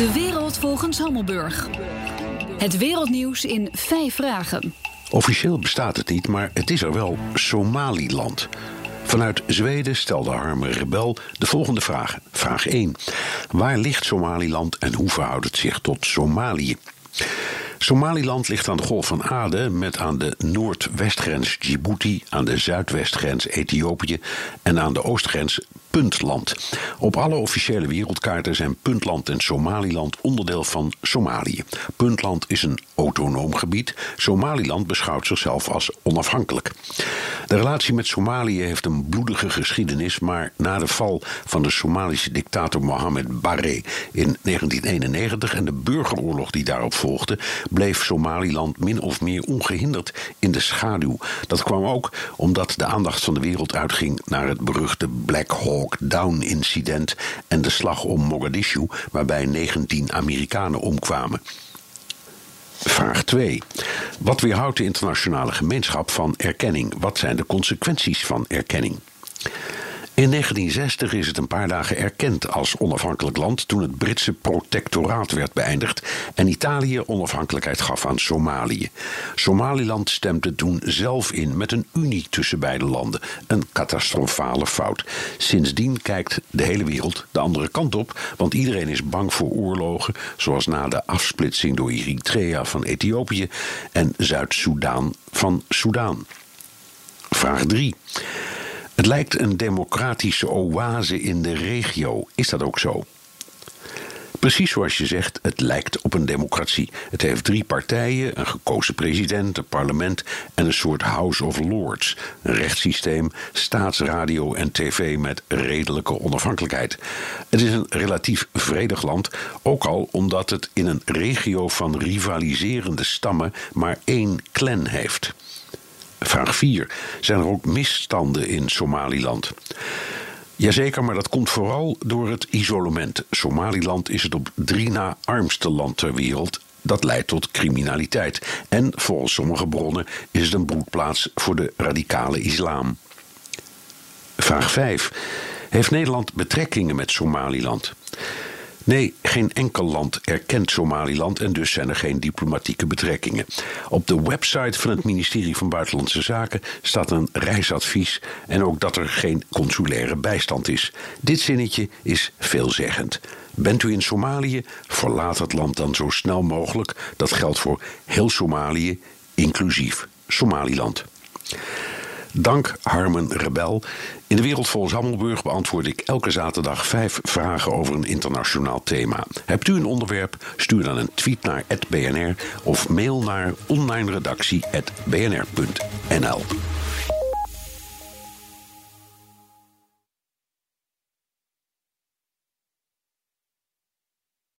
De wereld volgens Hammelburg. Het wereldnieuws in vijf vragen. Officieel bestaat het niet, maar het is er wel Somaliland. Vanuit Zweden stelde Harmer Rebel de volgende vragen. Vraag 1. Waar ligt Somaliland en hoe verhoudt het zich tot Somalië? Somaliland ligt aan de Golf van Aden met aan de noordwestgrens Djibouti, aan de zuidwestgrens Ethiopië en aan de oostgrens Puntland. Op alle officiële wereldkaarten zijn Puntland en Somaliland onderdeel van Somalië. Puntland is een autonoom gebied. Somaliland beschouwt zichzelf als onafhankelijk. De relatie met Somalië heeft een bloedige geschiedenis, maar na de val van de Somalische dictator Mohammed Barre in 1991 en de burgeroorlog die daarop volgde, bleef Somaliland min of meer ongehinderd in de schaduw. Dat kwam ook omdat de aandacht van de wereld uitging naar het beruchte Black Hawk Down-incident en de slag om Mogadishu, waarbij 19 Amerikanen omkwamen. Vraag 2. Wat weerhoudt de internationale gemeenschap van erkenning? Wat zijn de consequenties van erkenning? In 1960 is het een paar dagen erkend als onafhankelijk land toen het Britse protectoraat werd beëindigd en Italië onafhankelijkheid gaf aan Somalië. Somaliland stemde toen zelf in met een unie tussen beide landen. Een catastrofale fout. Sindsdien kijkt de hele wereld de andere kant op, want iedereen is bang voor oorlogen, zoals na de afsplitsing door Eritrea van Ethiopië en Zuid-Soedan van Soedan. Vraag 3. Het lijkt een democratische oase in de regio. Is dat ook zo? Precies zoals je zegt, het lijkt op een democratie. Het heeft drie partijen, een gekozen president, een parlement en een soort House of Lords. Een rechtssysteem, staatsradio en tv met redelijke onafhankelijkheid. Het is een relatief vredig land, ook al omdat het in een regio van rivaliserende stammen maar één clan heeft. Vraag 4. Zijn er ook misstanden in Somaliland? Jazeker, maar dat komt vooral door het isolement. Somaliland is het op drie na armste land ter wereld. Dat leidt tot criminaliteit. En volgens sommige bronnen is het een broedplaats voor de radicale islam. Vraag 5. Heeft Nederland betrekkingen met Somaliland? Nee, geen enkel land erkent Somaliland en dus zijn er geen diplomatieke betrekkingen. Op de website van het ministerie van Buitenlandse Zaken staat een reisadvies en ook dat er geen consulaire bijstand is. Dit zinnetje is veelzeggend. Bent u in Somalië? Verlaat het land dan zo snel mogelijk. Dat geldt voor heel Somalië, inclusief Somaliland. Dank Harmen Rebel. In de Wereld volgens Hammelburg beantwoord ik elke zaterdag vijf vragen over een internationaal thema. Hebt u een onderwerp? Stuur dan een tweet naar @bnr of mail naar onlineredactie@bnr.nl.